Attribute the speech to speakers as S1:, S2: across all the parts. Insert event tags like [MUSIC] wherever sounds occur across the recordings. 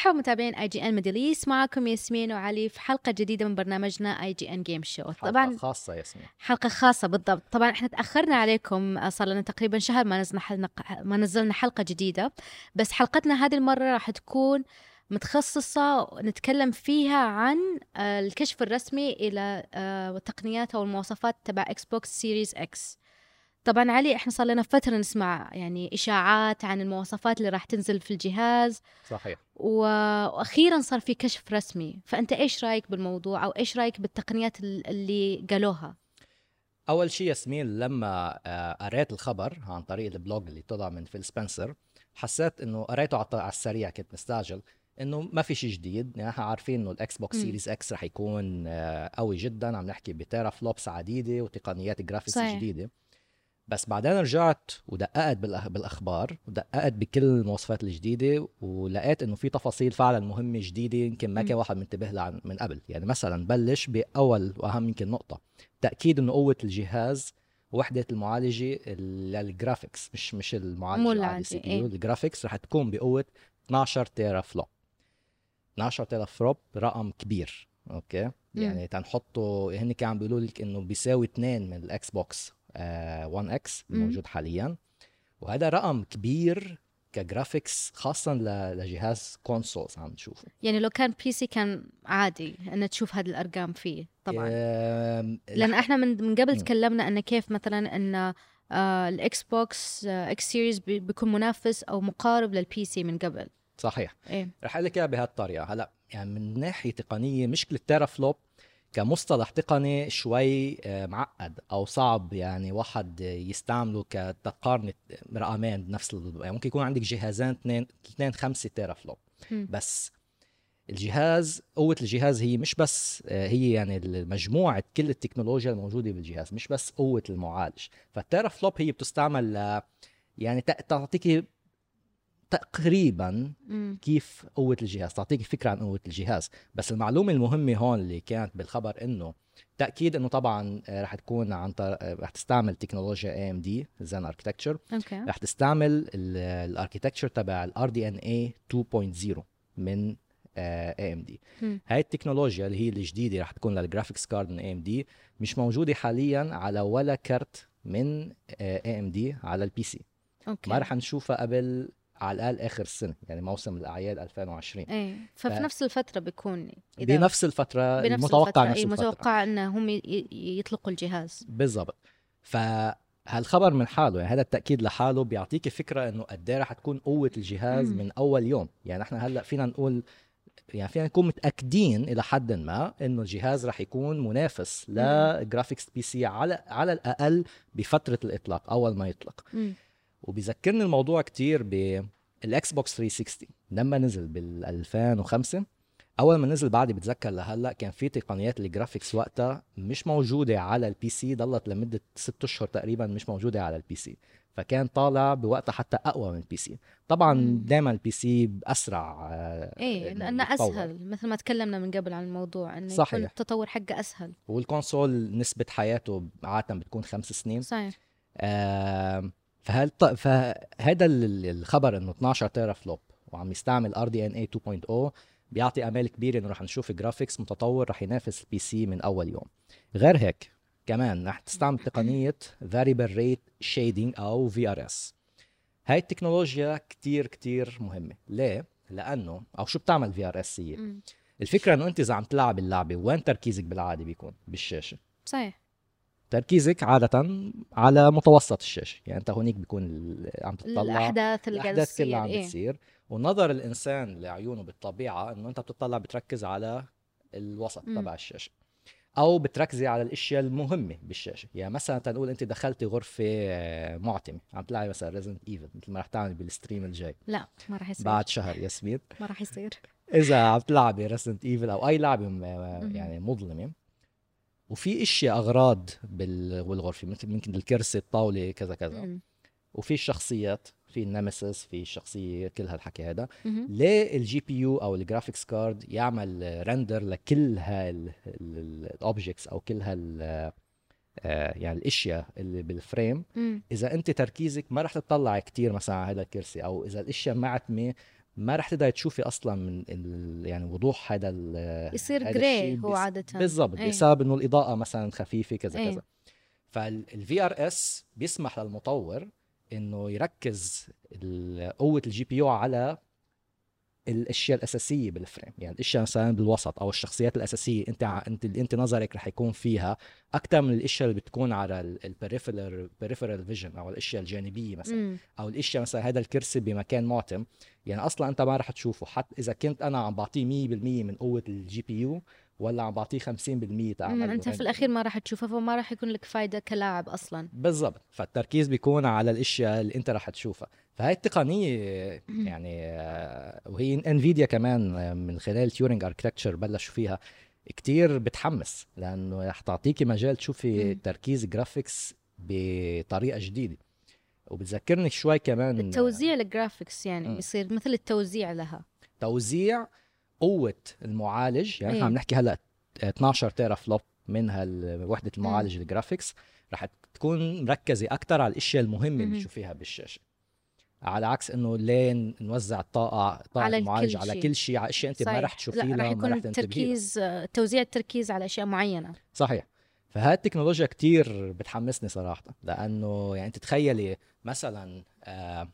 S1: مرحبا متابعين IGN Middle معكم ياسمين وعلي في حلقة جديدة من برنامجنا IGN Game Show
S2: طبعا حلقه خاصة ياسمين.
S1: حلقة خاصة بالضبط. طبعا إحنا تأخرنا عليكم صار لنا تقريبا شهر ما نزلنا حلقة ما نزلنا حلقة جديدة. بس حلقتنا هذه المرة راح تكون متخصصة نتكلم فيها عن الكشف الرسمي إلى التقنيات أو المواصفات تبع Xbox Series X طبعا علي إحنا صار لنا فترة نسمع يعني إشاعات عن المواصفات اللي راح تنزل في الجهاز.
S2: صحيح.
S1: وأخيرا صار في كشف رسمي. فأنت إيش رأيك بالموضوع؟ أو إيش رأيك بالتقنيات اللي قالوها؟
S2: أول شيء ياسمين لما آه، قريت الخبر عن طريق ال blog اللي طلع من فيل سبنسر حسيت إنه قريته على السريع كنت مستعجل إنه ما في شيء جديد. يعني إحنا عارفين إنه ال Xbox Series X رح يكون آه، قوي جدا. عم نحكي ب teraflops عديدة وتقنيات graphics جديدة. بس بعدين رجعت ودققت بالأخبار ودققت بكل المواصفات الجديدة ولقيت إنه في تفاصيل فعلا مهمة جديدة يمكن ما كان واحد منتبه لها من قبل. يعني مثلا بلش بأول وأهم يمكن نقطة تأكيد إنه قوة الجهاز وحدة المعالجة لل graphics مش مش المعالجة العادي CPU ال graphics رح تكون بقوة 12 teraflop 12 teraflop رقم كبير أوكي؟ يعني تنحطه هن كانوا بيقولوا لك إنه بيساوي اثنين من ال Xbox. 1 آه، X الموجود حاليا. وهذا رقم كبير ك graphics خاصة لجهاز consoles عم تشوفه
S1: يعني لو كان PC كان عادي ان تشوف هذه الأرقام فيه طبعا. لأن إحنا من من قبل تكلمنا ان كيف مثلا إن ال Xbox X Series بيكون منافس أو مقارب لل PC من قبل.
S2: صحيح. إيه؟ رح أقول لك اياها بهالطريقه هلأ يعني من ناحية تقنية مشكلة teraflop كمصطلح تقني شوي آه، معقد أو صعب يعني واحد يستعمله كتقارن رقمين بنفس يعني ممكن يكون عندك جهازين اثنين اثنين 5 teraflop بس الجهاز قوة الجهاز هي مش بس آه، هي يعني مجموعة كل التكنولوجيا الموجودة بالجهاز مش بس قوة المعالج. فال teraflop هي بتستعمل يعني تعطيك تقريبا كيف قوة الجهاز؟ تعطيك فكرة عن قوة الجهاز. بس المعلومة المهمة هون اللي كانت بالخبر إنه تأكيد إنه طبعا آه، رح تكون عن طر... آه، رح تستعمل تكنولوجيا AMD Zen
S1: architecture
S2: رح تستعمل ال architecture تبع ال RDNA 2.0 من AMD هاي التكنولوجيا اللي هي الجديدة رح تكون لل graphics card من AMD مش موجودة حاليا على ولا كرت من AMD على ال PC
S1: okay.
S2: ما رح نشوفها قبل على الأقل آخر السنة يعني موسم الأعياد 2020
S1: إيه ففي ف... نفس الفترة بيكون
S2: إذا بنفس الفترة بنفس المتوقع
S1: نفس الفترة. متوقع إنهم يطلقوا الجهاز.
S2: بالضبط. فهالخبر من حاله يعني هذا التأكيد لحاله بيعطيك فكرة إنه قد إيه رح تكون قوة الجهاز مم. من أول يوم. يعني إحنا هلأ فينا نقول يعني فينا نكون متأكدين إلى حد ما إنه الجهاز رح يكون منافس ل graphics PC على على الأقل بفترة الإطلاق أول ما يطلق.
S1: مم.
S2: وبيذكرني الموضوع كتير بال Xbox 360 لما نزل بال 2005 أول ما نزل بعد بتذكر لهلأ كان في تقنيات ال graphics وقتها مش موجودة على ال PC ضلت لمدة ست أشهر تقريبا مش موجودة على ال PC فكان طالع بوقتها حتى أقوى من ال PC طبعا دائما ال PC اسرع
S1: إيه لأنه أسهل مثل ما تكلمنا من قبل عن الموضوع انه صحيح. يكون التطور حقه أسهل.
S2: وال console نسبة حياته عادة بتكون خمس سنين.
S1: صحيح.
S2: آه فهل فهذا الخبر إنه 12 teraflop وعم يستعمل RDNA 2.0 بيعطي آمال كبيرة إنه رح نشوف graphics متطور رح ينافس ال PC من أول يوم. غير هيك كمان رح تستعمل تقنية variable rate shading أو VRS هاي التكنولوجيا كتير كتير مهمة. ليه؟ لأنه أو شو بتعمل VRS هي؟ الفكرة إنه أنت إذا عم تلعب اللعبة وين تركيزك بالعادة بيكون؟ بالشاشة.
S1: صحيح.
S2: تركيزك عادة على متوسط الشاشة. يعني أنت هونيك بيكون عم تطلع
S1: الأحداث اللي
S2: الأحداث كلها عم إيه؟ بتصير. ونظر الإنسان لعيونه بالطبيعة إنه أنت بتطلع بتركز على الوسط م. تبع الشاشة. أو بتركزي على الأشياء المهمة بالشاشة. يعني مثلا تنقول أنت دخلتي غرفة معتمة عم تلعبي مثلا Resident Evil مثل ما رح تعملي بال stream الجاي.
S1: لا ما رح يصير.
S2: بعد شهر ياسمين [LAUGHS]
S1: ما رح يصير.
S2: إذا عم تلعبي Resident Evil أو أي لعبة يعني مظلمة وفي إشياء أغراض بالغرفة مثل ممكن الكرسي الطاولة كذا كذا مم. وفي الشخصيات في ال Nemesis في الشخصية كل هالحكي هذا ليه ال GPU أو ال graphics card يعمل render لكل هال objects أو كل هال آه، يعني الأشياء اللي بال frame
S1: مم.
S2: إذا أنت تركيزك ما رح تطلع كتير مثلا على هذا الكرسي أو إذا الأشياء معتمه ما رح تقدر تشوفي أصلا من ال... يعني وضوح هذا ال...
S1: يصير
S2: gray
S1: هو عادة
S2: بالضبط
S1: إيه.
S2: بسبب إنه الإضاءة مثلا خفيفة كذا
S1: إيه.
S2: كذا فال VRS بيسمح للمطور إنه يركز قوة ال GPU على الأشياء الأساسية بال frame. يعني الأشياء مثلا بالوسط أو الشخصيات الأساسية أنت أنت أنت نظرك رح يكون فيها أكثر من الأشياء اللي بتكون على ال peripheral peripheral vision أو الأشياء الجانبية مثلا.
S1: مم.
S2: أو الأشياء مثلا هذا الكرسي بمكان معتم. يعني أصلا أنت ما رح تشوفه. حتى إذا كنت أنا عم بعطيه 100% من قوة ال GPU ولا عم بعطيه 50%
S1: مم.
S2: تعمل
S1: أنت في الأخير ما راح تشوفها فما راح يكون لك فايدة كلاعب أصلا.
S2: بالضبط. فالتركيز بيكون على الأشياء اللي أنت رح تشوفها. فهي التقنية يعني وهي Nvidia كمان من خلال Turing architecture بلشوا فيها كتير بتحمس لأنه رح تعطيكي مجال تشوفي. تركيز graphics بطريقة جديدة وبتذكرني شوي كمان
S1: التوزيع ال graphics يعني
S2: مم.
S1: بيصير مثل التوزيع لها
S2: توزيع قوة المعالج يعني
S1: إيه.
S2: إحنا عم نحكي هلأ 12 teraflop منها وحدة المعالج ال graphics رح تكون مركزة أكثر على الأشياء المهمة اللي. تشوفيها بالشاشة على عكس إنه لين نوزع الطاقه طاقة
S1: على
S2: المعالج على. كل شيء على أشياء أنت ما. رح تشوفيه
S1: لا
S2: رح
S1: يكون. التركيز توزيع التركيز على أشياء معينة
S2: صحيح فهاي التكنولوجيا كتير بتحمسني صراحة لأنه يعني تتخيلي مثلا آه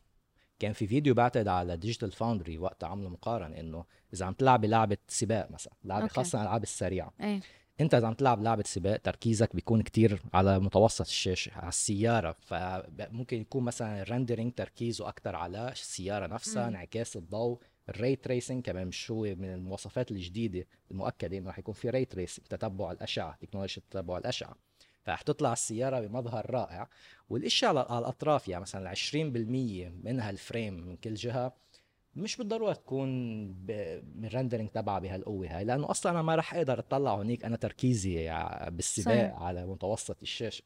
S2: كان في فيديو بعتقد على Digital Foundry وقت عملوا مقارنة إنه إذا عم تلعبي لعبة سباق مثلا لعبة
S1: okay.
S2: خاصة الألعاب السريعة
S1: إيه
S2: انت اذا عم تلعب لعبة سباق تركيزك بيكون كتير على متوسط الشاشه على السيارة. فممكن يكون مثلا ال rendering تركيزه أكتر على السيارة نفسها. انعكاس الضوء ال ray tracing كمان مش هو من المواصفات الجديدة المؤكدة إنه رح يكون في ray tracing تتبع الأشعة تكنولوجيا تتبع الأشعة. فرح تطلع السيارة بمظهر رائع. والاشياء على على الأطراف يعني مثلا 20% منها ال frame من كل جهة مش بالضرورة تكون ب- ال rendering تبعها بهالقوة هاي لأنه أصلا أنا ما رح أقدر أطلع هونيك أنا تركيزي بالسباق
S1: صحيح.
S2: على متوسط
S1: الشاشة.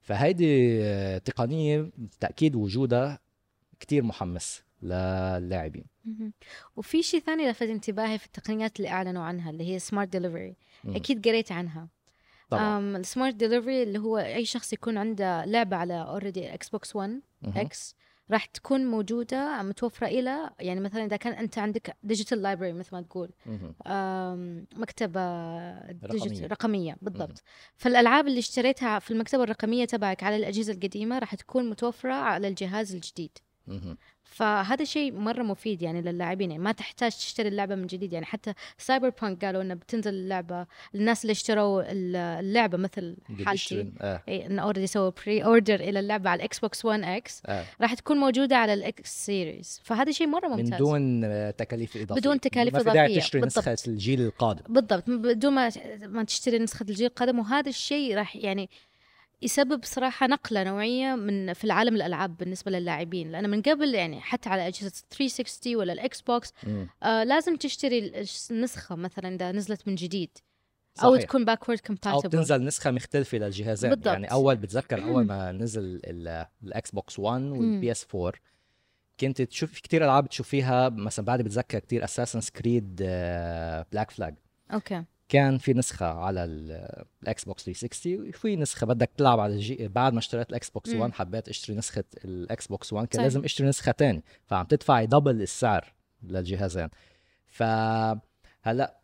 S2: فهيدي آه، تقنية تأكيد وجودها كتير محمس للاعبين.
S1: وفي شيء ثاني لفت انتباهي في التقنيات اللي أعلنوا عنها اللي هي smart
S2: delivery.
S1: أكيد قريت عنها
S2: طبعا
S1: ال smart delivery اللي هو أي شخص يكون عنده لعبة على already إكس بوكس 1
S2: مهم.
S1: إكس راح تكون موجودة متوفرة إلى يعني مثلا إذا كان أنت عندك digital library مثل ما تقول مكتبة
S2: رقمية.
S1: رقمية. بالضبط فالألعاب اللي اشتريتها في المكتبة الرقمية تبعك على الأجهزة القديمة راح تكون متوفرة على الجهاز الجديد. فهذا شيء مرة مفيد يعني للاعبين يعني ما تحتاج تشتري اللعبة من جديد. يعني حتى سايبر بانك قالوا إنه بتنزل اللعبة الناس اللي اشتروا ال- اللعبة مثل حالتي إي إنه already سووا pre-order إلى اللعبة على الاكس بوكس 1
S2: إكس
S1: راح تكون موجودة على الاكس سيريز فهذا شيء مرة
S2: من
S1: ممتاز.
S2: دون آه، تكاليف إضافية.
S1: بدون تكاليف
S2: ما في داعي
S1: إضافية.
S2: تشتري
S1: بالضبط.
S2: نسخة الجيل القادم.
S1: بالضبط. بدون ما ما تشتري نسخة الجيل القادم وهذا الشيء راح يعني يسبب صراحة نقلة نوعية من في العالم الألعاب بالنسبة للاعبين. لأن من قبل يعني حتى على أجهزة 360 ولا الإكس بوكس
S2: مم.
S1: آه لازم تشتري ال- النسخة مثلا إذا نزلت من جديد. أو
S2: صحيح.
S1: تكون backward
S2: أو
S1: compatible
S2: بتنزل نسخة مختلفة للجهازين.
S1: بالضبط.
S2: يعني أول بتذكر أول ما نزل ال- الاكس بوكس 1 والبي اس 4 كنت تشوف في كثير ألعاب تشوفيها مثلا بعد بتذكر كثير أساسنز كريد بلاك فلاج
S1: أوكي.
S2: كان في نسخة على ال- الاكس بوكس 360 وفي نسخة بدك تلعب على الجي بعد ما اشتريت الاكس بوكس
S1: مم.
S2: 1 حبيت اشتري نسخة الاكس بوكس 1 كان. لازم اشتري نسخة تانية فعم تدفعي double السعر للجهازين فهلا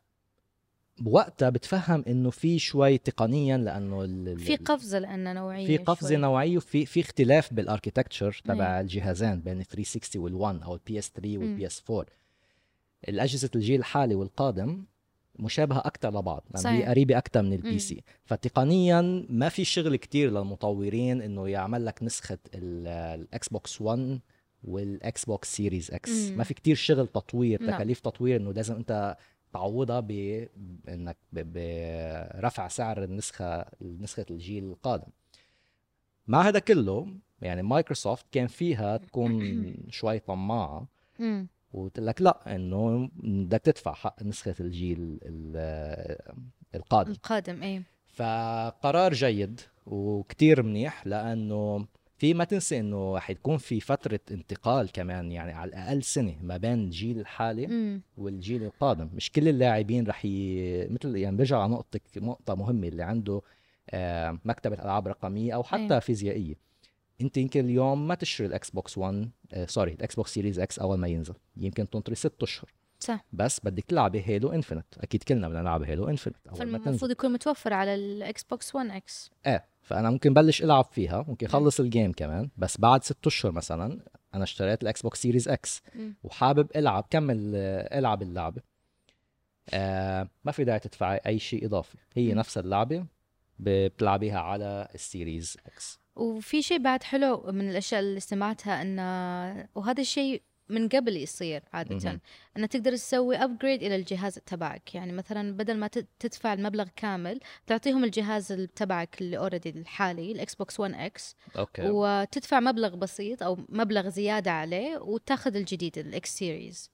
S2: بوقتها بتفهم إنه في شوي تقنيا لأنه ال-
S1: في قفزة لأن نوعية
S2: في قفزة
S1: شوي.
S2: نوعية وفي في اختلاف بال
S1: architecture.
S2: تبع الجهازين بين ال 360 وال1 أو البي اس 3
S1: مم.
S2: والبي اس 4 الأجهزة الجيل الحالي والقادم مشابهه أكثر لبعض لأن هي. قريبة أكثر من. ال PC فتقنيا ما في شغل كتير للمطورين إنه يعمل لك نسخة ال- الاكس بوكس 1 والاكس بوكس سيريز
S1: إكس.
S2: ما في كتير شغل تطوير
S1: نعم.
S2: تكاليف تطوير إنه لازم أنت تعوضها بانك برفع سعر النسخة نسخة الجيل القادم مع هذا كله يعني مايكروسوفت كان فيها تكون [CLEARS THROAT] شوي
S1: طماعة.
S2: وقلت لك لا إنه بدك تدفع حق نسخة الجيل ال- القادم
S1: القادم إيه
S2: فقرار جيد وكتير منيح لأنه في ما تنسى إنه رح يكون في فترة انتقال كمان يعني على الأقل سنة ما بين الجيل الحالي
S1: مم.
S2: والجيل القادم مش كل اللاعبين رح ي... مثل يعني برجع على نقطة نقطة مهمة اللي عنده آه، مكتبة ألعاب رقمية أو حتى
S1: أيوة.
S2: فيزيائية انت يمكن اليوم ما تشتري الاكس بوكس 1 آه sorry الاكس بوكس سيريز إكس أول ما ينزل. يمكن تنطري ست أشهر.
S1: صح.
S2: بس بدك تلعبي هيلو انفينيت أكيد كلنا بدنا نلعب هيلو تنزل.
S1: فالمفروض يكون متوفر على الاكس بوكس 1 إكس
S2: إيه فأنا ممكن بلش ألعب فيها. ممكن اخلص ال game كمان. بس بعد ست أشهر مثلا أنا اشتريت الاكس بوكس سيريز
S1: إكس.
S2: وحابب ألعب كمل آه، ألعب اللعبة. آه ما في داعي تدفعي أي شيء إضافي. هي
S1: مم.
S2: نفس اللعبة بتلعبيها على السيريز إكس
S1: وفي شيء بعد حلو من الأشياء اللي سمعتها انه وهذا الشيء من قبل يصير عادة. إنه تقدر تسوي upgrade إلى الجهاز تبعك. يعني مثلا بدل ما تد- تدفع المبلغ كامل تعطيهم الجهاز ال- تبعك اللي already الحالي الاكس بوكس 1 إكس
S2: أوكي.
S1: وتدفع مبلغ بسيط أو مبلغ زيادة عليه وتاخذ الجديد الاكس سيريز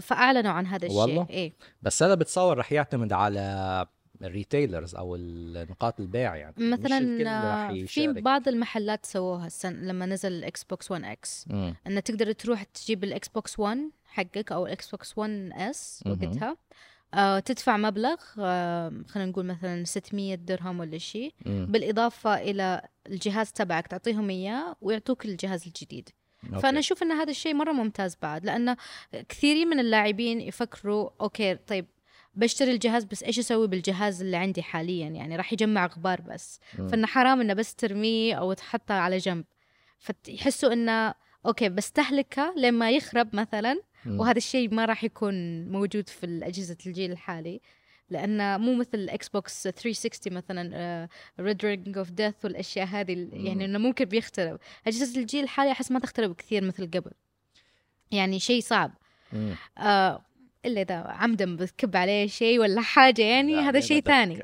S1: فأعلنوا عن هذا الشيء.
S2: والله؟
S1: إيه.
S2: بس هذا بتصور رح يعتمد على ال retailers أو نقاط البيع يعني
S1: مثلا في. بعض المحلات سووها السنة لما نزل الاكس بوكس 1 إكس
S2: مم.
S1: إن تقدر تروح تجيب الاكس بوكس 1 حقك أو الاكس بوكس 1 اس. وقتها آه تدفع مبلغ آه خلينا نقول مثلا 600 درهم ولا شيء. بالإضافة إلى الجهاز تبعك تعطيهم إياه ويعطوك الجهاز الجديد
S2: أوكي.
S1: فأنا أشوف إن هذا الشيء مرة ممتاز بعد لأنه كثيرين من اللاعبين يفكروا أوكي طيب بشتري الجهاز بس إيش أسوي بالجهاز اللي عندي حاليا يعني راح يجمع غبار بس. فإنه حرام إنه بس ترميه أو تحطه على جنب فيحسوا إنه أوكي بستهلكه لما يخرب مثلا. وهذا الشيء ما راح يكون موجود في اجهزه الجيل الحالي لأنه مو مثل الاكس بوكس 360 مثلا red ring of death والأشياء هذه يعني. إنه ممكن بيخترب أجهزة الجيل الحالي أحس ما تخترب كثير مثل قبل يعني شيء صعب. آه إلا إذا عمدا بتكب عليه شيء ولا حاجة يعني
S2: لا،
S1: هذا شيء ثاني.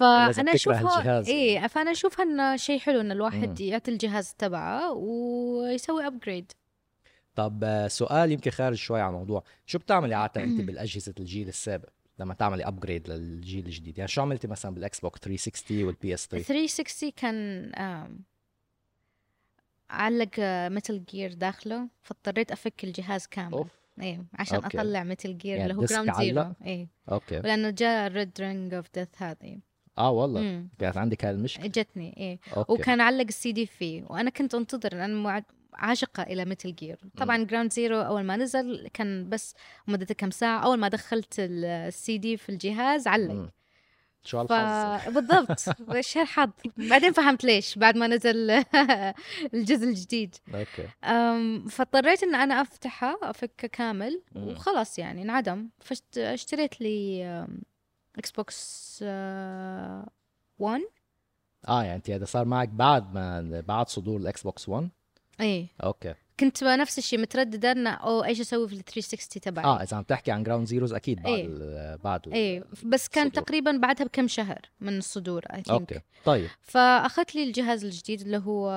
S2: لازم فأنا
S1: اشوفها
S2: الجهاز
S1: إيه فأنا اشوفها انه شيء حلو
S2: إن.
S1: الواحد يعطي الجهاز تبعه ويسوي upgrade
S2: طب آه، سؤال يمكن خارج شوي عن الموضوع شو بتعملي عادة أنت بالأجهزة الجيل السابق لما تعملي upgrade للجيل الجديد؟ يعني شو عملتي مثلا بالإكس بوكس 360 والبي اس 3
S1: 360 كان علق متل جير داخله فاضطريت أفك الجهاز كامل.
S2: أوف.
S1: إيه عشان
S2: أوكي.
S1: أطلع متل جير
S2: يعني
S1: اللي هو جراوند زيرو؟ إيه.
S2: أوكي.
S1: ولأنه جاء red ring of death هذه.
S2: آه والله. كانت عندك هاي المشكلة.
S1: جتني إيه.
S2: أوكي.
S1: وكان علق السي دي فيه وأنا كنت أنتظر لأن عاشقة إلى متل جير طبعا جراوند زيرو أول ما نزل كان بس مدته كم ساعة أول ما دخلت السي دي في الجهاز علق.
S2: شو
S1: ف...
S2: هالحظ؟
S1: بالضبط. [LAUGHS] وش هالحظ؟ بعدين فهمت ليش بعد ما نزل [LAUGHS] الجزء الجديد.
S2: أوكي.
S1: أم، فاضطريت إن أنا أفتحه افكه كامل. وخلاص يعني انعدم. فاشتريت لي إكس بوكس آه، 1
S2: آه يعني انت هذا صار معك بعد ما بعد صدور الاكس بوكس 1
S1: إيه.
S2: أوكي.
S1: كنت نفس الشيء متردده ان أو إيش أسوي في ال 360 تبعي
S2: آه إذا عم تحكي عن Ground Zeroes أكيد بعد
S1: إيه.
S2: ال بعد ال
S1: إيه بس كان
S2: الصدور.
S1: تقريبا بعدها بكم شهر من الصدور اي
S2: okay طيب
S1: فأخذت لي الجهاز الجديد اللي هو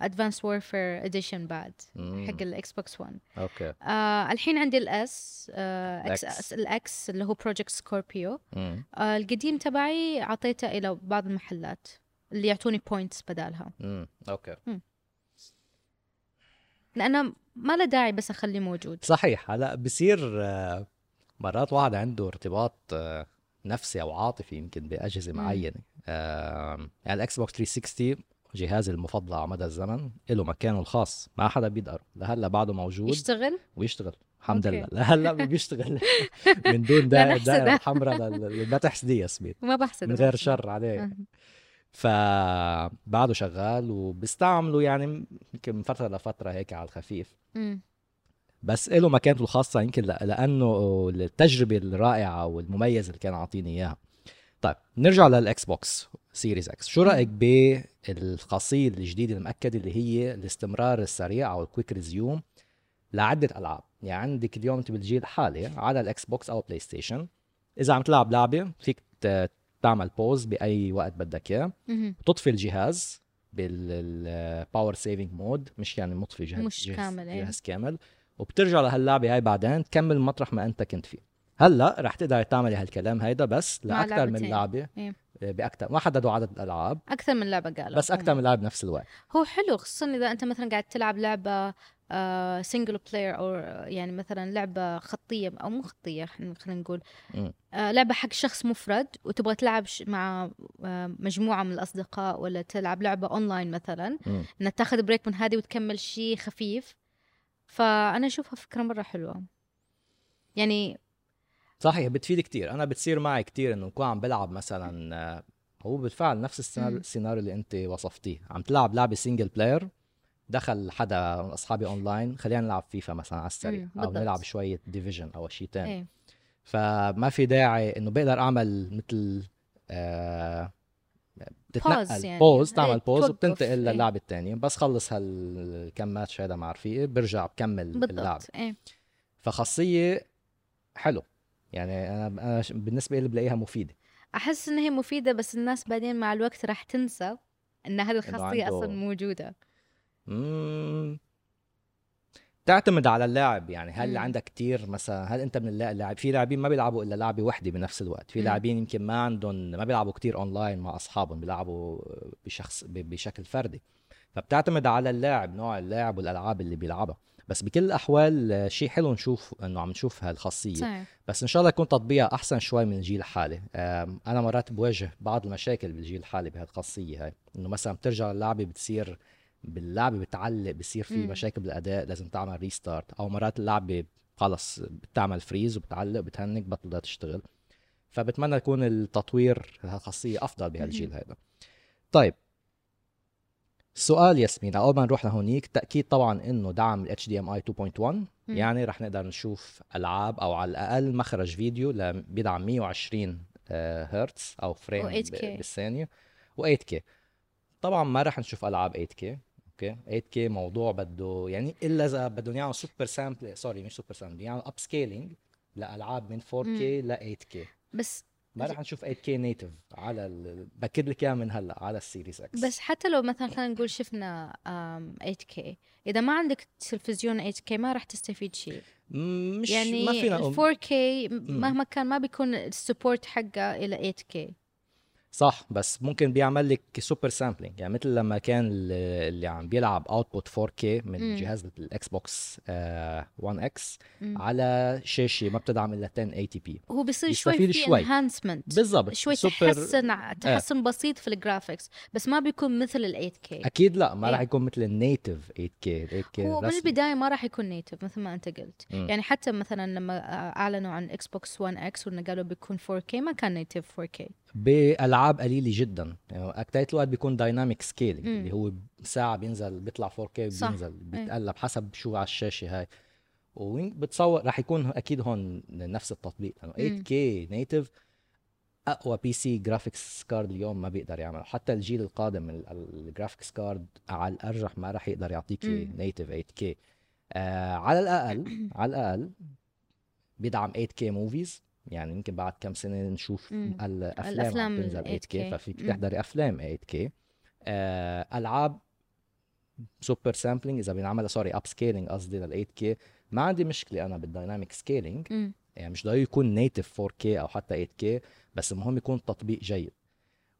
S1: Advanced Warfare edition بعد
S2: مم.
S1: حق ال Xbox 1
S2: okay
S1: آه الحين عندي الاس آه. إكس الاكس اللي هو Project Scorpio
S2: مم.
S1: آه القديم تبعي أعطيته إلى بعض المحلات اللي يعطوني points بدالها
S2: مم. okay
S1: لأنه ما له داعي بس أخليه موجود.
S2: صحيح. هلا بصير آه، مرات واحد عنده ارتباط آه، نفسي أو عاطفي يمكن بأجهزة
S1: مم.
S2: معينة. آه، يعني ال Xbox 360 جهازي المفضل على مدى الزمن له مكانه الخاص. ما حدا بيدق ره لهلأ بعده موجود
S1: يشتغل؟
S2: ويشتغل. الحمد. لله. لهلأ [LAUGHS] بيشتغل. من دون دائره الحمراء لل- ما تحسديه ياسمين
S1: وما بحسد
S2: من غير شر عليه. فبعده شغال وبستعمله يعني يمكن من فترة لفترة هيك على الخفيف.
S1: أمم.
S2: بس له مكانته الخاصة يمكن ل- لأنه التجربة الرائعة والمميزة اللي كان عاطيني إياها. طيب نرجع لل Xbox Series X شو رأيك بالخاصية الجديدة المأكدة اللي هي الاستمرار السريع أو ال quick resume لعدة ألعاب؟ يعني عندك اليوم أنت بالجيل الحالي على ال Xbox أو PlayStation إذا عم تلعب لعبة فيك تعمل pause بأي وقت بدك إياه
S1: مهم.
S2: تطفي الجهاز بال power saving mode مش يعني مطفي جهاز
S1: مش
S2: جهاز
S1: كامل، إيه.
S2: جهاز كامل وبترجع لهاللعبة هاي بعدين تكمل مطرح ما أنت كنت فيه هلأ رح تقدر تعملي هالكلام هيدا بس لاكثر من. لعبة
S1: إيه.
S2: باكثر ما حددوا عدد الالعاب
S1: أكثر من لعبة قالوا
S2: بس أكثر من لعبة بنفس الوقت
S1: هو حلو خصوصا إذا أنت مثلا قاعد تلعب لعبة single player أو يعني مثلا لعبة خطية أو مو خطية خلينا نقول. آه لعبة حق شخص مفرد وتبغى تلعب ش- مع آه مجموعة من الأصدقاء ولا تلعب لعبة اونلاين مثلا. إنك تاخذ break من هذه وتكمل شيء خفيف فأنا أشوفها فكرة مرة حلوة يعني
S2: صحيح بتفيد كتير أنا بتصير معي كتير إنه نكون عم بلعب مثلا آه، هو بالفعل نفس. السيناريو اللي أنت وصفتيه عم تلعب لعبة single player دخل حدا من أصحابي اونلاين خلينا نلعب فيفا مثلا على السريع
S1: مم، أو.
S2: نلعب شوية Division أو شيء تاني.
S1: إيه.
S2: فما في داعي إنه بقدر أعمل مثل آه بتتنقل
S1: يعني.
S2: بوز
S1: إيه،
S2: تعمل بوز
S1: توقف،
S2: وبتنتقل
S1: إيه.
S2: للعبه الثانية بس خلص هالكم ماتش هذا مع رفيقي برجع بكمل اللعبه
S1: بالضبط إيه.
S2: فخاصية حلو. يعني أنا أنا بالنسبة لي بلاقيها مفيدة.
S1: أحس ان هي مفيدة بس الناس بعدين مع الوقت راح تنسى إن هذه الخاصية
S2: عنده-
S1: أصلا موجودة.
S2: مم. تعتمد على اللاعب يعني. هل
S1: مم.
S2: عندك كتير مثلا هل أنت من اللا- اللاعب في لاعبين ما بيلعبوا إلا لعبه واحدة بنفس الوقت. في. لاعبين يمكن ما عندهم ما بيلعبوا كتير اونلاين مع أصحابهم بيلعبوا بشخص بشكل فردي. فبتعتمد على اللاعب نوع اللاعب والألعاب اللي بيلعبها. بس بكل الأحوال آه، شيء حلو نشوف إنه عم نشوف هالخاصية.
S1: صحيح.
S2: بس إن شاء الله يكون تطبيقها أحسن شوي من الجيل الحالي. أنا مرات بواجه بعض المشاكل بالجيل الحالي بهالخاصية هاي. إنه مثلا بترجع اللعبه بتصير باللعبه بتعلق بصير في. مشاكل بالأداء لازم تعمل restart أو مرات اللعبه خلص بتعمل freeze وبتعلق بتهنك بطلت تشتغل. فبتمنى يكون التطوير هالخاصيه أفضل بهالجيل هذا. طيب. السؤال ياسمين أول ما نروح لهونيك تأكيد طبعا إنه دعم ال HDMI 2.1 يعني رح نقدر نشوف ألعاب أو على الأقل مخرج فيديو بيدعم 120 آه، هرتز أو frame
S1: و 8K.
S2: ب- بالثانية. و8K طبعا ما رح نشوف ألعاب 8K okay 8K موضوع بده يعني إلا إذا بدهم يعملوا super sample sorry مش super sample يعملوا upscaling لألعاب من 4K ل 8K
S1: بس
S2: ما رح نشوف 8K native على ال... باكد لك إياها من هلأ على ال Series X
S1: بس حتى لو مثلا خلينا نقول شفنا آم، 8K إذا ما عندك تلفزيون 8K ما راح تستفيد شيء.
S2: مش
S1: يعني
S2: ما فينا
S1: ال
S2: نقول-
S1: 4K مهما كان ما بيكون ال support حقه إلى 8K
S2: صح بس ممكن بيعمل لك super sampling يعني مثل لما كان ال- اللي عم بيلعب output 4K من
S1: مم.
S2: جهاز ال Xbox 1 X
S1: مم.
S2: على شاشة ما بتدعم إلا 1080 p
S1: هو بيصير شوي في
S2: شوي.
S1: enhancement
S2: بالضبط
S1: شوي
S2: سوبر
S1: تحسن تحسن بسيط في ال graphics بس ما بيكون مثل ال 8K
S2: أكيد لا ما
S1: إيه.
S2: راح يكون مثل ال native 8K ال 8K
S1: هو من. البدايه ما راح يكون native مثل ما أنت قلت
S2: مم.
S1: يعني حتى مثلا لما أعلنوا عن Xbox 1 X وانه قالوا بيكون 4K ما كان نيتف 4K
S2: بألعاب قليلة جدا يعني أكتر الوقت بيكون dynamic
S1: scaling.
S2: اللي هو ساعة بينزل بيطلع 4K
S1: صح.
S2: بينزل بيتقلب حسب شو على الشاشة هاي وبتصور راح يكون أكيد هون نفس التطبيق لأنه
S1: مم.
S2: 8K native أقوى PC graphics card اليوم ما بيقدر يعمل حتى الجيل القادم ال graphics card على الأرجح ما راح يقدر يعطيك. native 8K آه على الأقل على الأقل بيدعم 8K movies يعني يمكن بعد كم سنة نشوف
S1: مم.
S2: الافلام
S1: الأفلام
S2: تنزل
S1: ال
S2: 8K
S1: 8K.
S2: ففيك. تحضري أفلام 8K آه ألعاب super sampling إذا بينعمل sorry upscaling قصدي لل 8K ما عندي مشكلة أنا بال dynamic scaling
S1: مم.
S2: يعني مش ضروري يكون native 4K أو حتى 8K بس المهم يكون تطبيق جيد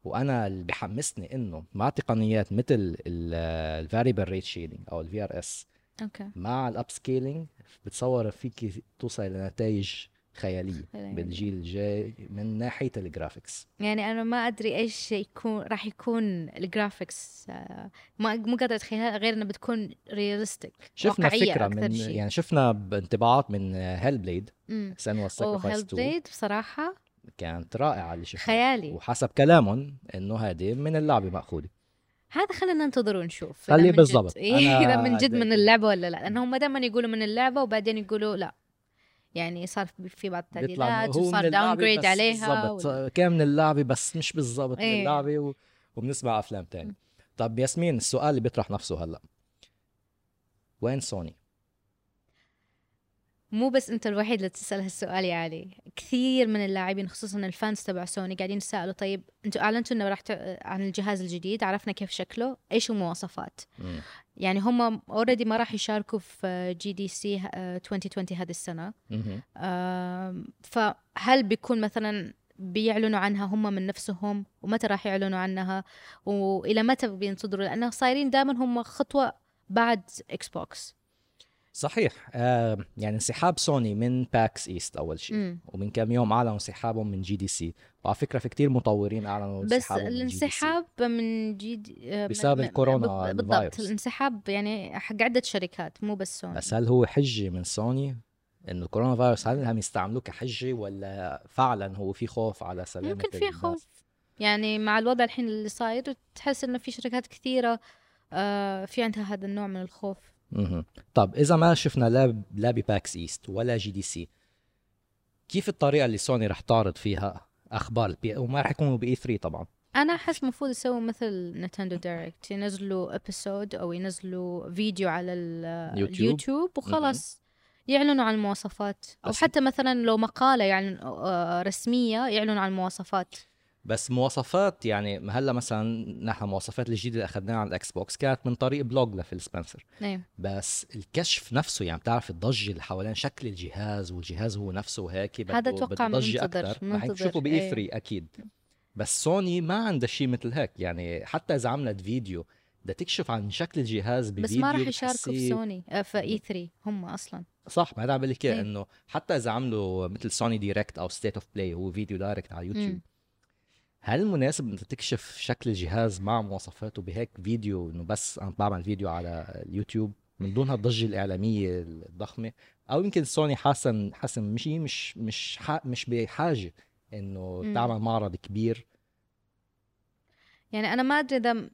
S2: وأنا اللي بحمسني إنه مع تقنيات مثل ال variable rate shading أو ال VRS
S1: okay
S2: مع ال upscaling بتصور فيك توصل لنتائج
S1: خيالية.
S2: بالجيل الجاي من ناحية الجرافيكس
S1: يعني أنا ما أدري إيش يكون راح يكون ال graphics آه، ما مو قادرة أتخيلها غير إنها بتكون realistic
S2: شفنا
S1: واقعية
S2: فكرة
S1: أكثر
S2: من
S1: شيء.
S2: يعني شفنا بانطباعات من هيل بليد سنوا الساكرفايس
S1: هيل
S2: 2
S1: بليد بصراحة
S2: كانت رائعة اللي شفناها
S1: خيالي.
S2: وحسب كلامهم إنه هذه من اللعبة مأخوذة.
S1: هذا خلينا ننتظر ونشوف
S2: خلي بالضبط.
S1: إيه، إذا من جد من اللعبة ولا لا. لأنهم دائما يقولوا من اللعبة وبعدين يقولوا لا. يعني صار في- بعض التعديلات
S2: من
S1: وصار
S2: downgrade
S1: عليها
S2: بالضبط.
S1: ولا-
S2: كان من اللعبة بس مش بالضبط من
S1: إيه.
S2: اللعبة و... وبنسمع أفلام تانية. طب ياسمين السؤال اللي بيطرح نفسه هلأ. وين سوني؟
S1: مو بس انت الوحيد اللي تسأل هالسؤال يا علي. كثير من اللاعبين خصوصا ال fans تبع سوني قاعدين يسألوا طيب أنتوا أعلنتوا إنه راح عن الجهاز الجديد عرفنا كيف شكله إيش المواصفات
S2: مم.
S1: يعني هم already ما راح يشاركوا في GDC 2020 هذه
S2: السنة.
S1: آم، فهل بيكون مثلا بيعلنوا عنها هم من نفسهم؟ ومتى راح يعلنوا عنها؟ والى متى بينتظروا؟ لأنه صايرين دائما هم خطوة بعد إكس بوكس
S2: صحيح. آه يعني انسحاب سوني من باكس إيست أول شيء. ومن كم يوم أعلنوا انسحابهم من GDC وعلى فكرة في كتير مطورين أعلنوا
S1: بس
S2: من
S1: الانسحاب من جديد آه، من-
S2: بسبب
S1: من-
S2: الكورونا
S1: بالضبط
S2: الفيروس.
S1: الانسحاب يعني حق عدة شركات مو بس سوني.
S2: بس هل هو حجه من سوني؟ إنه الكورونا فيروس هل هم يستعملوه كحجه ولا فعلا هو في خوف على سلامه
S1: ممكن في؟ خوف. يعني مع الوضع الحين اللي صاير تحس إنه في شركات كثيرة آه، في عندها هذا النوع من الخوف.
S2: مهم. طب إذا ما شفنا لا لا بباكس إيست ولا GDC كيف الطريقة اللي سوني رح تعرض فيها أخبار ال PS5 وما رح يكونوا ب E3 طبعا
S1: أنا احس المفروض يسووا مثل نينتندو دايركت ينزلوا episode أو ينزلوا فيديو على ال-
S2: يوتيوب.
S1: اليوتيوب وخلاص يعلنوا عن المواصفات
S2: أو
S1: حتى مثلا لو مقالة يعني رسمية يعلنوا عن المواصفات
S2: بس مواصفات يعني هلأ مثلا نحن المواصفات الجديدة اللي أخذناها على الإكس بوكس كانت من طريق blog لفيل سبنسر.
S1: نعم.
S2: بس الكشف نفسه يعني بتعرف الضجة اللي حوالين شكل الجهاز والجهاز هو نفسه هيك
S1: هذا
S2: ضجة
S1: منتظر-
S2: أكثر رح
S1: منتظر،
S2: نشوفه
S1: ب
S2: E3. أكيد. بس سوني ما عندها شيء مثل هيك يعني حتى إذا عملت فيديو بدها تكشف عن شكل الجهاز بفيديو
S1: بس ما راح يشاركوا في سوني آه، في E3 هم أصلا.
S2: صح ما هذا عم قلك إياه. إنه حتى إذا عملوا مثل سوني دايركت أو ستيت اوف بلاي هو فيديو دايركت على يوتيوب.
S1: مم.
S2: هل مناسب انك تكشف شكل الجهاز مع مواصفاته بهيك فيديو إنه بس أنا بعمل فيديو على اليوتيوب من دون هالضجة الإعلامية الضخمة أو يمكن سوني حاسه حاسه مش مش مش مش بحاجة
S1: إنه.
S2: تعمل معرض كبير
S1: يعني أنا ما أدري إذا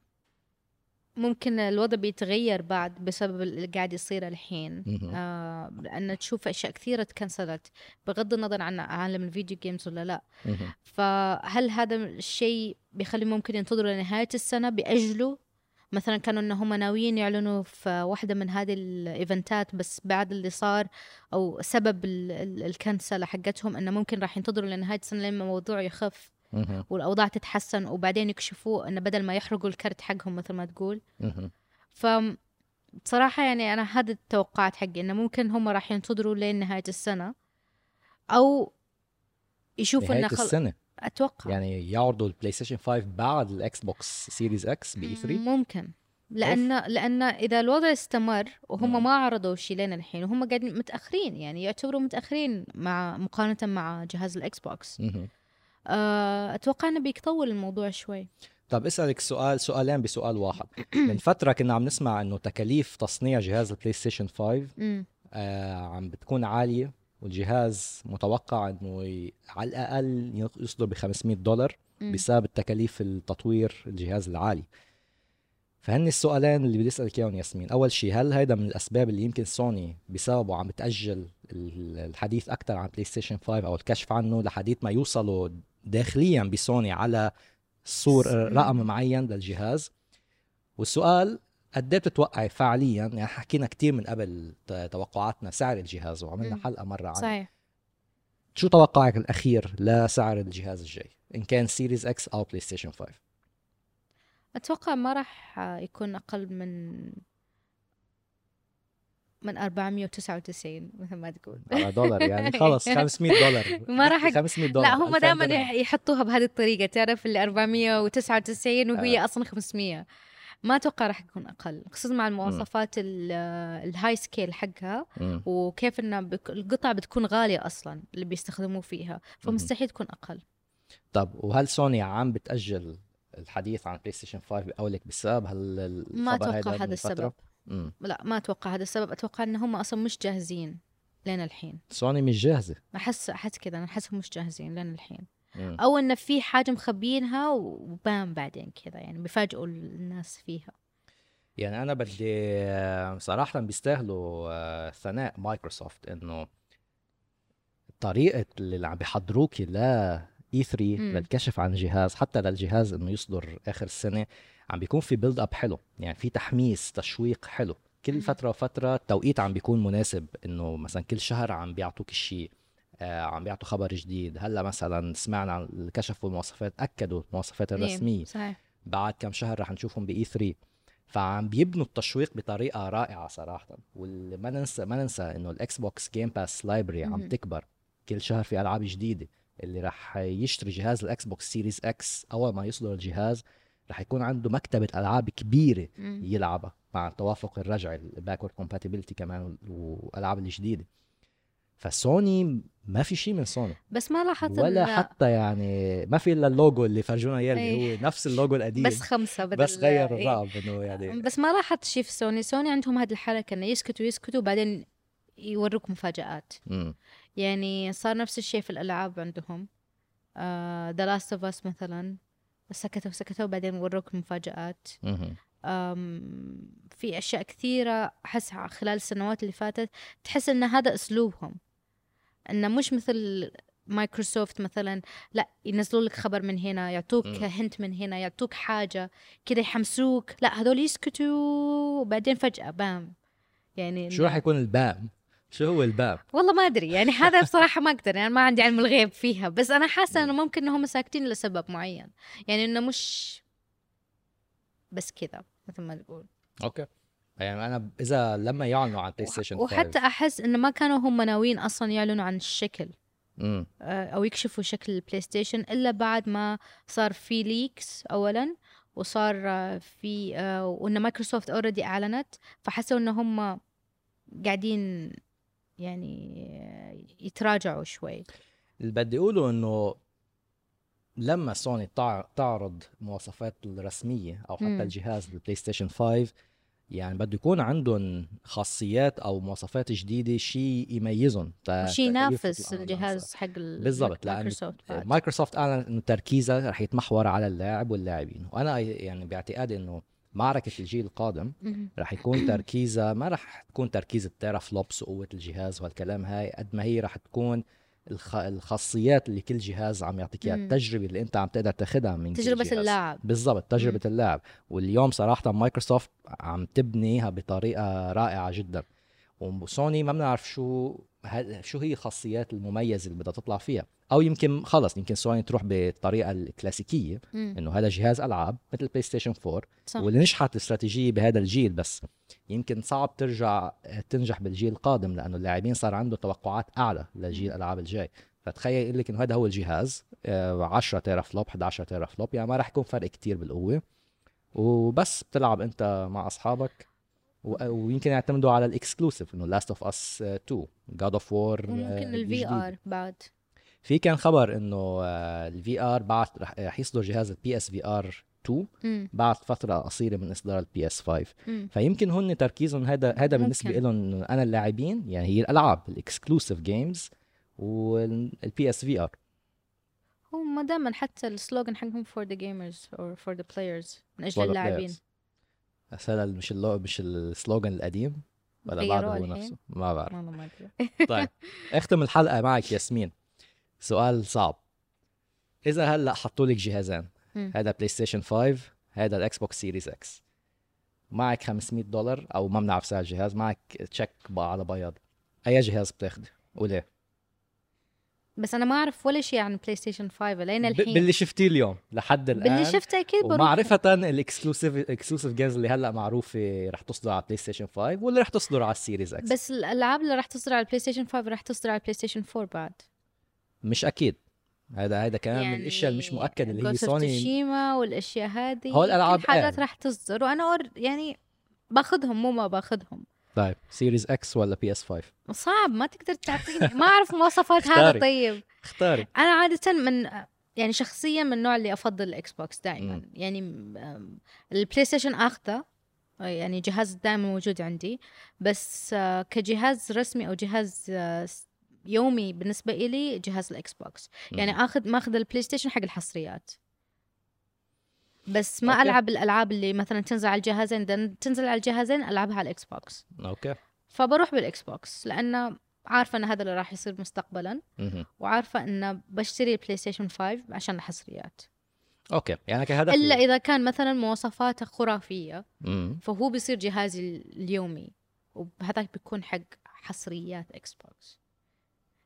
S1: ممكن الوضع بيتغير بعد بسبب اللي قاعد يصير الحين. آه لأن تشوف أشياء كثيرة تكنسلت بغض النظر عن عالم ال video games ولا لا
S2: مهم.
S1: فهل هذا الشيء بيخلي ممكن ينتظروا لنهاية السنة بيأجلوا مثلا كانوا ان هم ناويين يعلنوا في واحدة من هذه ال event ات بس بعد اللي صار أو سبب ال- ال- الكنسلة حقتهم إنه ممكن راح ينتظروا لنهاية السنة لما الموضوع يخف. والأوضاع تتحسن وبعدين يكشفوا انه بدل ما يحرقوا الكرت حقهم مثل ما تقول. ف بصراحة يعني أنا هذا التوقعات حقي إنه ممكن هم راح ينتظروا لين نهاية السنة أو يشوفوا
S2: نهاية
S1: إنه خل...
S2: السنة.
S1: أتوقع.
S2: يعني يعرضوا البلاي ستيشن 5 بعد الاكس بوكس سيريز إكس ب E3
S1: ممكن. لأن لأن إذا الوضع استمر وهم. ما عرضوا شيء لين الحين وهم قاعدين متأخرين يعني يعتبروا متأخرين مع مقارنة مع جهاز الإكس بوكس آه، أتوقع إنه بيطول الموضوع شوي.
S2: طب اسألك سؤال سؤالين بسؤال واحد. [CLEARS THROAT] من فترة كنا عم نسمع إنه تكاليف تصنيع جهاز البلاي ستيشن 5
S1: امم
S2: آه عم بتكون عالية والجهاز متوقع إنه ي... على الأقل يصدر ب 500 دولار. بسبب التكاليف التطوير الجهاز العالي. فهن السؤالين اللي بدي أسألك إياهم ياسمين. أول شيء هل هيدا من الأسباب اللي يمكن سوني بسببه عم بتأجل ال- الحديث أكثر عن بلاي ستيشن 5 أو الكشف عنه لحديث ما يوصلوا داخليا بسوني على صور
S1: س-
S2: رقم. معين للجهاز. والسؤال قد إيه بتتوقعي فعليا؟ يعني حكينا كثير من قبل توقعاتنا سعر الجهاز وعملنا. حلقة مرة عنه
S1: صحيح.
S2: شو توقعك الأخير لسعر الجهاز الجاي؟ إن كان سيريز إكس أو بلاي ستيشن 5
S1: أتوقع ما راح يكون أقل من من 499 مثل ما تقول.
S2: على دولار يعني. خلص 500 [LAUGHS] دولار.
S1: ما راح أك-
S2: 500 دولار.
S1: لا هم
S2: 2000
S1: دائما. يحطوها بهذه الطريقة. تعرف اللي 499 وهي
S2: آه.
S1: أصلا 500 ما أتوقع راح يكون أقل خصوصا مع المواصفات ال- ال high scale
S2: حقها.
S1: وكيف بك- القطع بتكون غالية أصلا اللي بيستخدموه فيها. فمستحيل تكون أقل.
S2: طب وهل سوني عم بتأجل الحديث عن بلاي ستيشن 5 بقولك بسبب هال
S1: ما
S2: هيدا
S1: هذا؟ السبب.
S2: مم.
S1: لا ما أتوقع هذا السبب. أتوقع إن هم أصلا مش جاهزين لين الحين.
S2: سوني مش جاهزة.
S1: أحس أحس كذا أنا أحسهم مش جاهزين لين الحين.
S2: مم.
S1: أو إن في حاجة مخبينها وبان بعدين كذا يعني بيفاجئوا الناس فيها.
S2: يعني أنا بدي صراحة بيستاهلوا آه، ثناء مايكروسوفت إنه طريقة اللي عم بيحضروكي ل E3
S1: مم.
S2: للكشف عن الجهاز حتى للجهاز إنه يصدر آخر السنة عم بيكون في build up حلو يعني في تحميس تشويق حلو. كل. فترة وفترة التوقيت عم بيكون مناسب إنه مثلا كل شهر عم بيعطوك الشيء آه عم بيعطوا خبر جديد. هلأ مثلا سمعنا عن اللي كشفوا المواصفات أكدوا المواصفات الرسمية.
S1: نعم، صحيح.
S2: بعد كم شهر رح نشوفهم ب E3 فعم بيبنوا التشويق بطريقة رائعة صراحة. وما ننسى ما ننسى إنه الإكس بوكس جيم باس library عم. تكبر. كل شهر في ألعاب جديدة. اللي راح يشتري جهاز الاكس بوكس سيريز إكس أول ما يصدر الجهاز راح يكون عنده مكتبة ألعاب
S1: كبيرة.
S2: يلعبها مع التوافق الرجعي ال backward compatibility كمان والألعاب الجديدة فسوني ما في شيء من سوني
S1: بس ما لاحظت
S2: ولا
S1: إن-
S2: حتى يعني ما في إلا اللوجو اللي فرجونا إياه اللي
S1: إيه.
S2: هو نفس اللوجو القديم
S1: بس خمسة بدل
S2: بس غير
S1: إيه.
S2: الرقم إنه يعني
S1: بس ما لاحظت شيء في سوني سوني عندهم هذه الحركة إنه يسكتوا يسكتوا وبعدين يوروك مفاجآت
S2: مم.
S1: يعني صار نفس الشيء في الألعاب عندهم. The Last of Us مثلا. سكتوا سكتوا وبعدين وروك مفاجآت. في أشياء كثيرة أحس خلال السنوات اللي فاتت تحس إن هذا أسلوبهم. إنه مش مثل مايكروسوفت مثلا لا ينزلوا لك خبر من هنا يعطوك. hint من هنا يعطوك حاجة كذا يحمسوك. لا هذول يسكتوا وبعدين فجأة bam يعني
S2: شو راح يكون ال bam شو هو ال bam
S1: والله ما أدري يعني هذا بصراحة ما أقدر يعني ما عندي علم الغيب فيها بس أنا حاسة إنه ممكن إنهم ساكتين لسبب معين يعني إنه مش بس كذا مثل ما تقول.
S2: okay. يعني أنا إذا لما يعلنوا عن بلاي ستيشن 5
S1: وحتى أحس إنه ما كانوا هم ناويين أصلا يعلنوا عن الشكل.
S2: مم.
S1: آه، أو يكشفوا شكل البلاي ستيشن إلا بعد ما صار في leaks اولا وصار آه، في آه، وإن مايكروسوفت already أعلنت فحسوا ان هم قاعدين يعني يتراجعوا شوي
S2: اللي بدي أقوله إنه لما سوني تع- تعرض مواصفات الرسمية أو حتى
S1: مم.
S2: الجهاز البلاي ستيشن 5 يعني بده يكون عندهم خاصيات أو مواصفات جديدة شيء يميزهم
S1: شيء ينافس. الجهاز حق ال-
S2: بالضبط لأن.
S1: مايكروسوفت
S2: اعلن إنه تركيزها رح يتمحور على اللاعب واللاعبين وأنا يعني باعتقادي إنه معركة الجيل القادم. رح يكون تركيزها ما رح تكون تركيز ال teraflops وقوة الجهاز وهالكلام هاي قد ما هي رح تكون الخ... الخاصيات اللي كل جهاز عم يعطيك إياها
S1: مم.
S2: التجربة اللي أنت عم تقدر تاخدها من جهاز.
S1: اللاعب
S2: بالضبط تجربة اللاعب واليوم صراحة مايكروسوفت عم تبنيها بطريقة رائعة جدا وسوني ما بنعرف شو شو هي الخاصيات المميزة اللي بدها تطلع فيها؟ أو يمكن خلص يمكن سوني تروح بالطريقة الكلاسيكية
S1: مم.
S2: إنه هذا جهاز ألعاب مثل بلاي ستيشن 4
S1: صح.
S2: واللي نجحت الاستراتيجيه بهذا الجيل بس. يمكن صعب ترجع تنجح بالجيل القادم لأنه اللاعبين صار عنده توقعات أعلى لجيل الالعاب الجاي. فتخيل يقول لك إنه هذا هو الجهاز آه، 10 teraflop 11 teraflop يعني ما راح يكون فرق كتير بالقوة. وبس بتلعب أنت مع أصحابك. ويمكن يعتمدوا على ال exclusive إنه Last of Us 2 God of War
S1: وممكن ال VR بعد
S2: في كان خبر إنه ال VR بعد رح رح يصدر جهاز ال PS VR 2
S1: مم.
S2: بعد فترة قصيرة من إصدار ال PS 5
S1: مم.
S2: فيمكن هن تركيزهم هذا هذا بالنسبة
S1: ممكن.
S2: لهم أنا اللاعبين يعني هي الألعاب ال exclusive games وال PS VR
S1: هم دائما حتى ال slogan حقهم for the gamers or for the players من أجل اللاعبين
S2: بس هذا مش اللو مش ال slogan القديم ولا بعده هو؟ نفسه؟ ما بعرف. [LAUGHS] طيب اختم الحلقة معك ياسمين. سؤال صعب. إذا هلأ حطوا لك جهازين. هذا بلاي ستيشن 5 هذا ال Xbox Series X معك 500 دولار أو ما بنعرف سعر الجهاز معك تشيك على بياض. أي جهاز بتاخده؟ وليه؟
S1: بس أنا ما أعرف ولا شيء عن بلاي ستيشن 5 لين الحين
S2: باللي شفتيه اليوم لحد الآن.
S1: باللي شفته أكيد بروح.
S2: ومعرفة ال exclusive exclusive games اللي هلأ معروفة رح تصدر على بلاي ستيشن 5 واللي رح تصدر على ال Series X
S1: بس الألعاب اللي راح تصدر على البلاي ستيشن 5 راح تصدر على البلاي ستيشن 4 بعد.
S2: مش أكيد. هذا هذا كمان من الأشياء اللي مش مؤكد اللي هي سوني
S1: Tsushima والأشياء هذه.
S2: هو الألعاب
S1: يمكن حاجات. راح تصدر. وأنا أور يعني باخذهم مو ما باخذهم
S2: طيب Series X ولا PS 5
S1: صعب ما تقدر تعطيني. ما أعرف مواصفات هذا. طيب.
S2: اختاري.
S1: أنا عادة من يعني شخصيا من النوع اللي أفضل ال Xbox دائما.
S2: مم.
S1: يعني البلاي ستيشن آخذه. يعني جهاز دائما موجود عندي. بس آه، كجهاز رسمي أو جهاز آه، يومي بالنسبة إلي جهاز ال Xbox يعني. آخذ ماخذ البلاي ستيشن حق الحصريات. بس ما
S2: okay.
S1: ألعب الألعاب اللي مثلا تنزل على الجهازين تنزل على الجهازين ألعبها على ال Xbox
S2: okay.
S1: فبروح بال Xbox لأنه عارفة إن هذا اللي راح يصير مستقبلا.
S2: مهم.
S1: وعارفة إن بشتري البلاي ستيشن 5 عشان الحصريات.
S2: okay. يعني كهدف
S1: إلا إذا كان مثلا مواصفاته خرافية.
S2: مم.
S1: فهو بيصير جهازي اليومي. وهذاك بيكون حق حصريات Xbox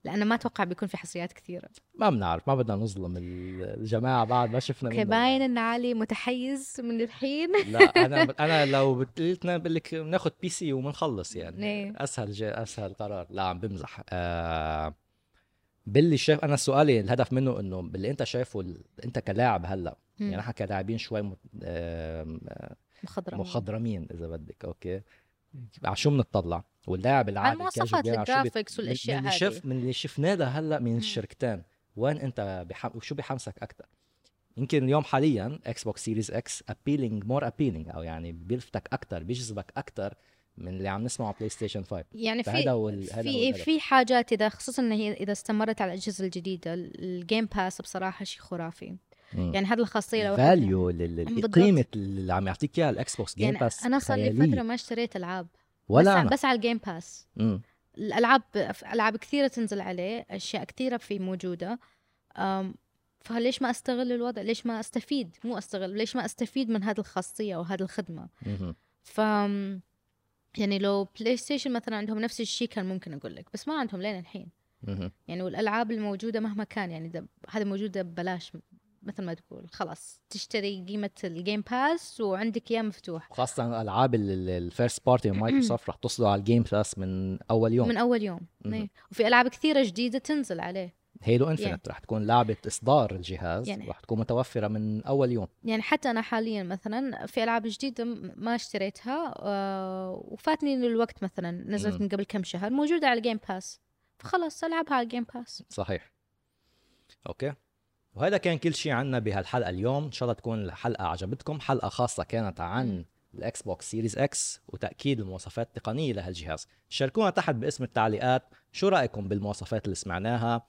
S1: لأنه ما أتوقع بيكون في حصريات كثيرة
S2: ما بنعرف ما بدنا نظلم الجماعة بعد ما شفنا okay.
S1: باين إن علي متحيز من الحين
S2: لا أنا [LAUGHS] أنا لو قلتنا بقول لك ناخذ PC وبنخلص يعني
S1: إيه.
S2: أسهل أسهل قرار لا عم بمزح آه باللي شايف أنا سؤالي الهدف منه إنه باللي أنت شايفه. أنت كلاعب
S1: هلأ.
S2: يعني نحن كلاعبين شوي مت... آم،
S1: مخضرم
S2: مخضرمين إذا بدك okay على شو بنطلع واللاعب العادي
S1: مواصفات ال
S2: graphics اللي
S1: هذه.
S2: شف من اللي شفناه ده هلأ من. الشركتين وين أنت بحم... وشو بحمسك أكثر يمكن اليوم حاليا Xbox Series X appealing more appealing أو يعني بيلفتك أكثر بيجذبك أكثر من اللي عم نسمعه بلاي ستيشن 5
S1: يعني في
S2: فهذا هو ال- هذا هو
S1: في. في حاجات اذا خصوصا هي إذا استمرت على الأجهزة الجديدة ال Game Pass بصراحة شيء خرافي
S2: مم.
S1: يعني هذه الخاصية لو value.
S2: قيمة اللي عم يعطيك إياها ال Xbox Game
S1: يعني
S2: Pass
S1: أنا صار لي. فترة ما اشتريت ألعاب
S2: ولا
S1: بس,
S2: أنا
S1: بس على ال Game Pass
S2: مم.
S1: الألعاب ألعاب كثيرة تنزل عليه أشياء كثيرة فيه موجودة فليش ما أستغل الوضع ليش ما أستفيد مو أستغل ليش ما أستفيد من هذه الخاصية وهذه
S2: الخدمة.
S1: ف يعني لو PlayStation مثلا عندهم نفس الشيء كان ممكن أقول لك بس ما عندهم لين الحين. يعني والألعاب الموجودة مهما كان يعني هذه موجودة ببلاش مثل ما تقول خلاص تشتري قيمة ال Game Pass وعندك إياه مفتوح.
S2: وخاصة الألعاب ال first party من مايكروسوفت رح توصل على ال Game Pass من أول يوم.
S1: من أول يوم. إيه. وفي ألعاب كثيرة جديدة تنزل عليه.
S2: Halo Infinite رح تكون لعبة إصدار الجهاز
S1: يعني-
S2: رح تكون متوفرة من أول يوم.
S1: يعني حتى أنا حاليا مثلا في ألعاب جديدة ما اشتريتها آه وفاتني الوقت مثلا نزلت
S2: مم.
S1: من قبل كم شهر موجودة على ال Game Pass فخلاص ألعبها على ال Game Pass
S2: صحيح. okay. وهذا كان كل شيء عنا بهالحلقة اليوم. إن شاء الله تكون الحلقة عجبتكم. حلقة خاصة كانت عن. ال Xbox Series X وتأكيد المواصفات التقنية لهالجهاز. شاركونا تحت بقسم التعليقات شو رأيكم بالمواصفات اللي سمعناها.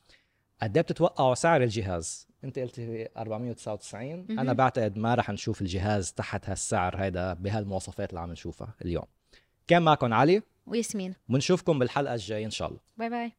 S2: قد إيه بتتوقعوا سعر الجهاز؟ أنت قلت 499
S1: أنا.
S2: بعتقد ما رح نشوف الجهاز تحت هالسعر هيدا بهالمواصفات اللي عم نشوفها اليوم. كان معكم علي.
S1: وياسمين.
S2: ونشوفكم بالحلقة الجاية إن شاء الله.
S1: bye bye.